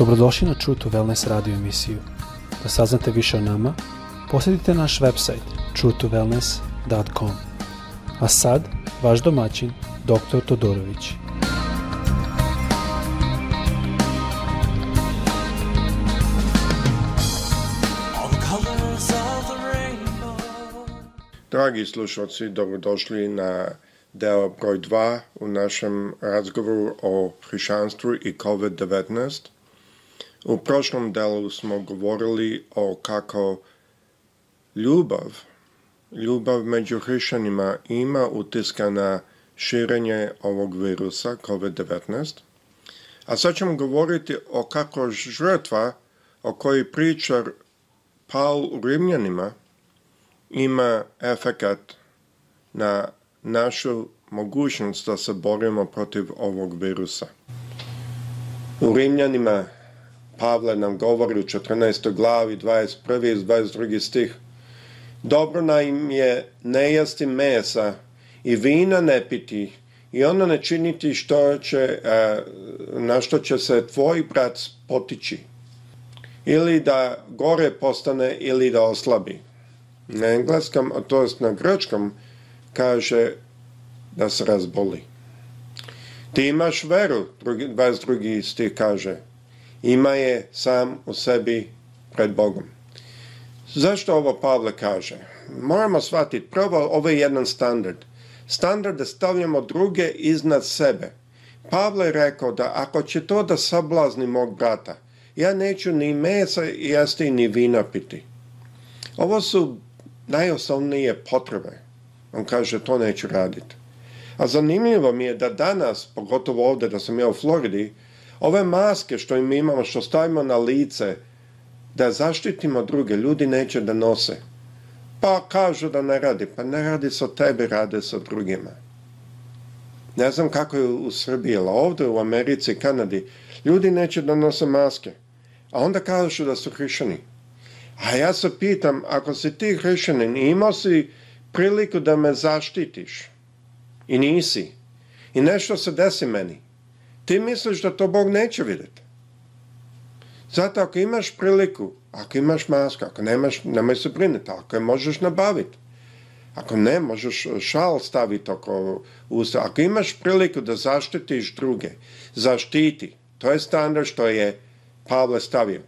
Dobrodošli na True to Wellness radio emisiju. Da saznate više o nama, posjetite naš website truetowellness.com. A sad, vaš domaćin, dr. Todorović. Dragi slušalci, dobrodošli na deo broj 2 u našem razgovoru o hrišćanstvu i COVID-19. U prošlom delu smo govorili o kako ljubav, ljubav među hrišanima ima utiska na širenje ovog virusa COVID-19, a sad ćemo govoriti o kako žrtva o kojoj priča Paul u Rimljanima ima efekat na našu mogućnost da se borimo protiv ovog virusa. U Rimljanima Pavle nam govori u 14. glavi 21. i 22. stih. Dobro na im je ne jesti mesa i vina ne piti i ono ne činiti što će, e, na što će se tvoj brat potići. Ili da gore postane ili da oslabi. Na engleskom, a to jest na grčkom, kaže da se razboli. Ti imaš veru, 22. stih kaže ima je sam u sebi pred Bogom. Zašto ovo Pavle kaže? Moramo shvatiti, prvo, ovo je jedan standard. Standard da stavljamo druge iznad sebe. Pavle je rekao da ako će to da sablazni mog brata, ja neću ni mesa jesti ni vina piti. Ovo su najosnovnije potrebe. On kaže, to neću raditi. A zanimljivo mi je da danas, pogotovo ovde, da sam ja u Floridi, Ove maske što im imamo, što stavimo na lice, da zaštitimo druge, ljudi neće da nose. Pa kažu da ne radi, pa ne radi sa tebe, tebi, rade se drugima. Ne znam kako je u Srbiji, ali ovdje u Americi, Kanadi, ljudi neće da nose maske. A onda kažu da su hrišani. A ja se pitam, ako si ti hrišanin i imao si priliku da me zaštitiš i nisi, i nešto se desi meni, ti misliš da to Bog neće videti. Zato ako imaš priliku, ako imaš masku, ako nemaš, nemoj se brinuti, ako je možeš nabaviti. Ako ne, možeš šal staviti oko usta. Ako imaš priliku da zaštitiš druge, zaštiti, to je standard što je Pavle stavio.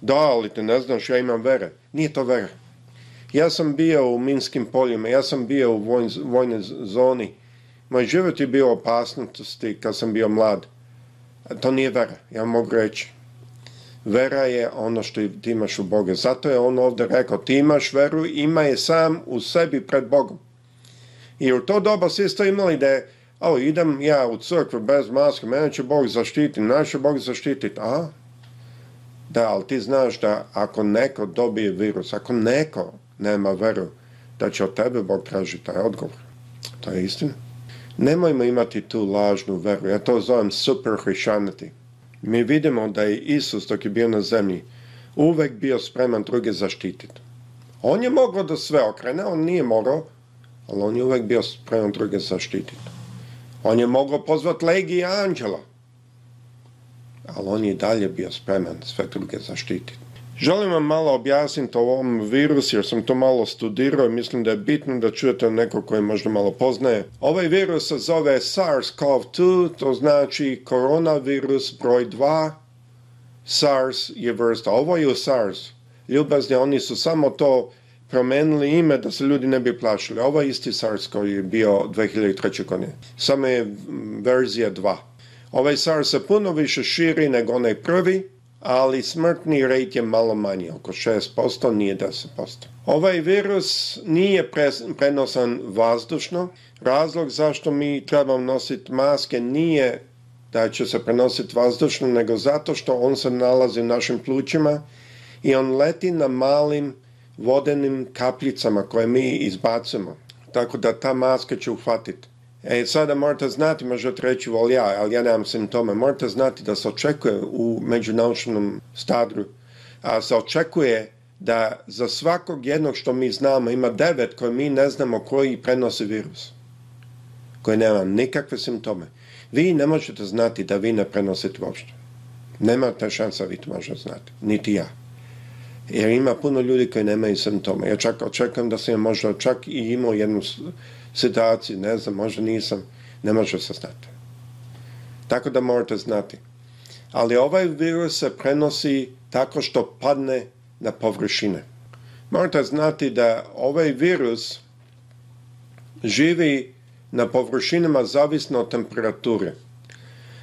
Da, ali ti ne znaš, ja imam vere. Nije to vera. Ja sam bio u Minskim poljima, ja sam bio u vojn, vojnoj zoni Moj život je bio opasnosti kad sam bio mlad. To nije vera, ja mogu reći. Vera je ono što ti imaš u Boga. Zato je on ovde rekao, ti imaš veru, ima je sam u sebi pred Bogom. I u to doba svi ste imali da je, o, idem ja u crkvu bez maske, mene će Bog zaštiti, nas Bog zaštititi. A? Da, ali ti znaš da ako neko dobije virus, ako neko nema veru, da će od tebe Bog tražiti taj odgovor. To je istina. Nemojmo imati tu lažnu veru, ja to zovem super Mi vidimo da je Isus dok je bio na zemlji uvek bio spreman druge zaštititi. On je mogao da sve okrene, on nije morao, ali on je uvek bio spreman druge zaštititi. On je mogao pozvati legije anđela, ali on je dalje bio spreman sve druge zaštititi. Želim vam malo objasniti o ovom virusu jer sam to malo studirao i mislim da je bitno da čujete neko koji možda malo poznaje. Ovaj virus se zove SARS-CoV-2, to znači koronavirus broj 2. SARS je vrsta. Ovo je SARS. Ljubazni, oni su samo to promenili ime da se ljudi ne bi plašili. Ovo je isti SARS koji je bio 2003. godine. Samo je verzija 2. Ovaj SARS se puno više širi nego onaj prvi ali smrtni rate je malo manji, oko 6%, nije 10%. Ovaj virus nije prenosan vazdušno. Razlog zašto mi trebamo nositi maske nije da će se prenositi vazdušno, nego zato što on se nalazi u našim plućima i on leti na malim vodenim kapljicama koje mi izbacimo. Tako da ta maska će uhvatiti. E, sada morate znati, možda reći vol ja, ali ja nemam simptome, morate znati da se očekuje u međunaučnom stadru, a se očekuje da za svakog jednog što mi znamo ima devet koje mi ne znamo koji prenose virus, koji nema nikakve simptome. Vi ne možete znati da vi ne prenosite uopšte. Nemate šansa vi to možete znati, niti ja. Jer ima puno ljudi koji nemaju simptome. Ja čak očekujem da sam možda čak i imao jednu situaciji, ne znam, možda nisam, ne može se znati. Tako da morate znati. Ali ovaj virus se prenosi tako što padne na površine. Morate znati da ovaj virus živi na površinama zavisno od temperature.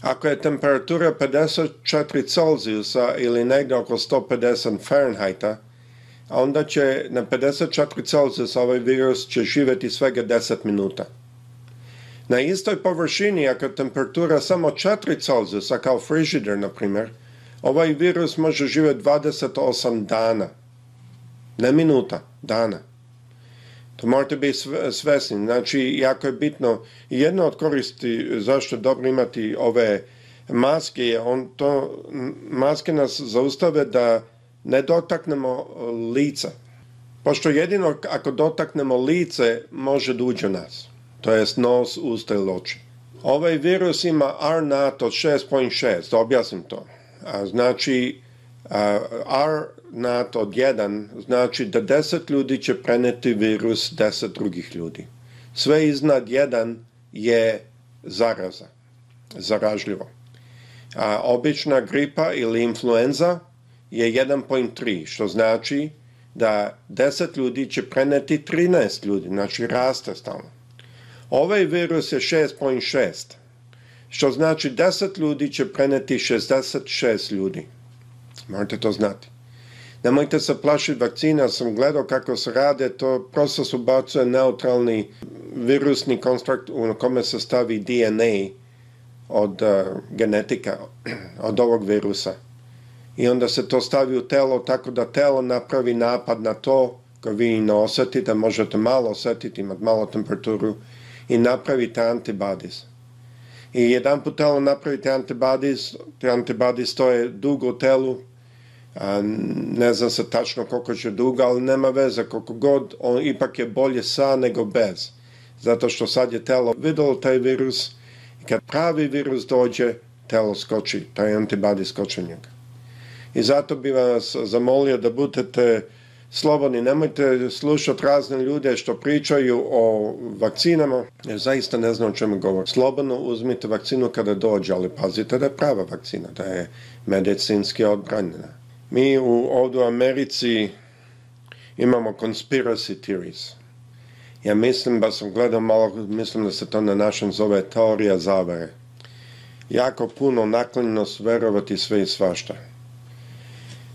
Ako je temperatura 54 Celzijusa ili negdje oko 150 Fahrenheita, a onda će na 54 četiri sa ovaj virus će živeti svega 10 minuta. Na istoj površini, ako temperatura samo 4 Celsiusa, kao frižider, na primjer, ovaj virus može živjeti 28 dana. Ne minuta, dana. To morate biti svesni. Znači, jako je bitno. Jedna od koristi zašto je dobro imati ove maske on to, maske nas zaustave da ne dotaknemo e, lica. Pošto jedino ako dotaknemo lice može da uđe u nas, to jest nos, usta ili oči. Ovaj virus ima R-NAT 6.6, da objasnim to. A, znači, R-NAT od 1 znači da 10 ljudi će preneti virus 10 drugih ljudi. Sve iznad 1 je zaraza, zaražljivo. A, obična gripa ili influenza – je 1.3, što znači da 10 ljudi će preneti 13 ljudi, znači raste stalno. Ovaj virus je 6.6, što znači 10 ljudi će preneti 66 ljudi. Morate to znati. Nemojte se plašiti vakcina, sam gledao kako se rade, to prosto se ubacuje neutralni virusni konstrukt u kome se stavi DNA od uh, eh, genetika, od ovog virusa i onda se to stavi u telo tako da telo napravi napad na to koje vi ne osetite, možete malo osetiti, imati malo temperaturu i napravite antibodies. I jedan put telo napravite antibodies, te antibodies to je dugo u telu, a, ne znam se tačno koliko će dugo, ali nema veze, koliko god, on ipak je bolje sa nego bez. Zato što sad je telo videlo taj virus i kad pravi virus dođe, telo skoči, taj antibody skoči njega i zato bi vas zamolio da budete slobodni, nemojte slušati razne ljude što pričaju o vakcinama, jer zaista ne znam o čemu govore. Slobodno uzmite vakcinu kada dođe, ali pazite da je prava vakcina, da je medicinski odbranjena. Mi u, ovdje u Americi imamo conspiracy theories. Ja mislim, ba sam gledao malo, mislim da se to na našem zove teorija zavere. Jako puno naklonjenost verovati sve i svašta.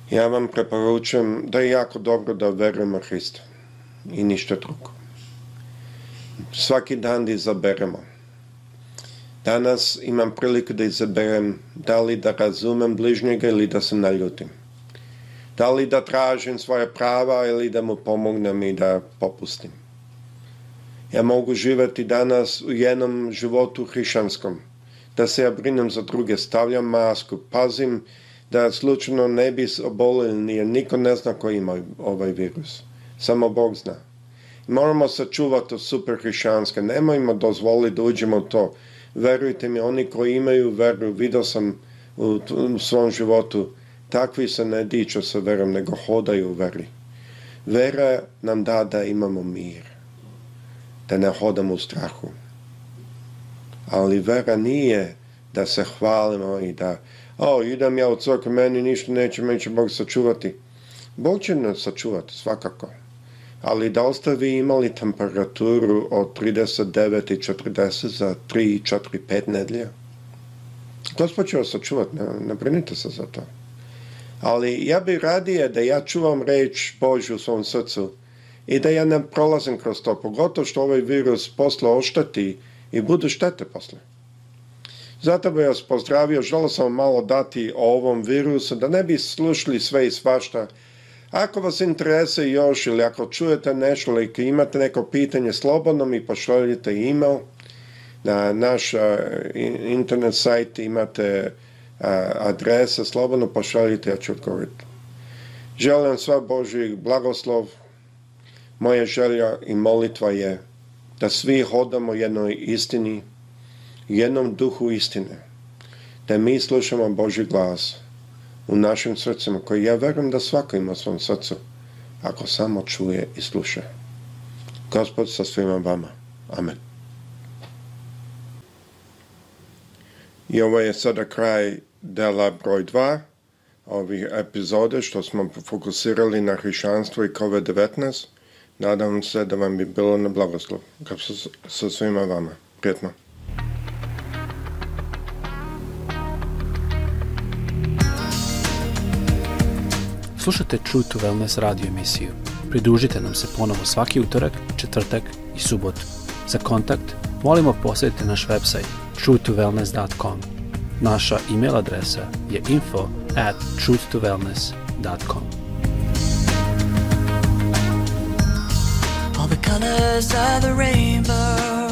Ja vam preporučujem da je jako dobro da verujemo Hristu i ništa drugo. Svaki dan da izaberemo. Danas imam priliku da izaberem da li da razumem bližnjega ili da se naljutim. Da li da tražim svoje prava ili da mu pomognem i da popustim. Ja mogu živeti danas u jednom životu hrišanskom, da se ja brinem za druge, stavljam masku, pazim, da slučajno ne bi obolili, jer niko ne zna ko ima ovaj virus. Samo Bog zna. Moramo sačuvati to super hrišćanske. Nemojmo dozvoliti da uđemo to. Verujte mi, oni koji imaju veru, video sam u, u svom životu, takvi se ne diču sa verom, nego hodaju u veri. Vera nam da da imamo mir, da ne hodamo u strahu. Ali vera nije da se hvalimo i da o, idem ja u crkvu, meni ništa neće, meni će Bog sačuvati. Bog će nas sačuvati, svakako. Ali da ostavi imali temperaturu od 39 i 40 za 3, 4, 5 nedelja. Gospod će vas sačuvati, ne, ne brinite se za to. Ali ja bih radije da ja čuvam reč Božju u svom srcu i da ja ne prolazim kroz to, pogotovo što ovaj virus posle ošteti i budu štete posle. Zato bih vas pozdravio, želao sam malo dati o ovom virusu, da ne bi slušali sve i svašta. Ako vas interese još ili ako čujete nešto ili imate neko pitanje, slobodno mi pošaljite e-mail na naš internet sajt imate a, adrese, slobodno pošaljite, ja ću odgovoriti. Želim sva Boži blagoslov. Moja želja i molitva je da svi hodamo jednoj istini, jednom duhu istine, da mi slušamo Boži glas u našim srcima, koji ja verujem da svako ima u svom srcu, ako samo čuje i sluša. Gospod sa svima vama. Amen. I ovo je sada kraj dela broj 2 ovih epizode što smo fokusirali na hrišćanstvo i COVID-19. Nadam se da vam bi bilo na blagoslov. Kako sa svima vama. Prijetno. Slušate True to Wellness radio emisiju. Pridružite nam se ponovo svaki utorak, četvrtak i subotu. Za kontakt molimo posjetite naš website truetowellness.com. Naša e-mail adresa je info at truetowellness.com. All the colors of the rainbow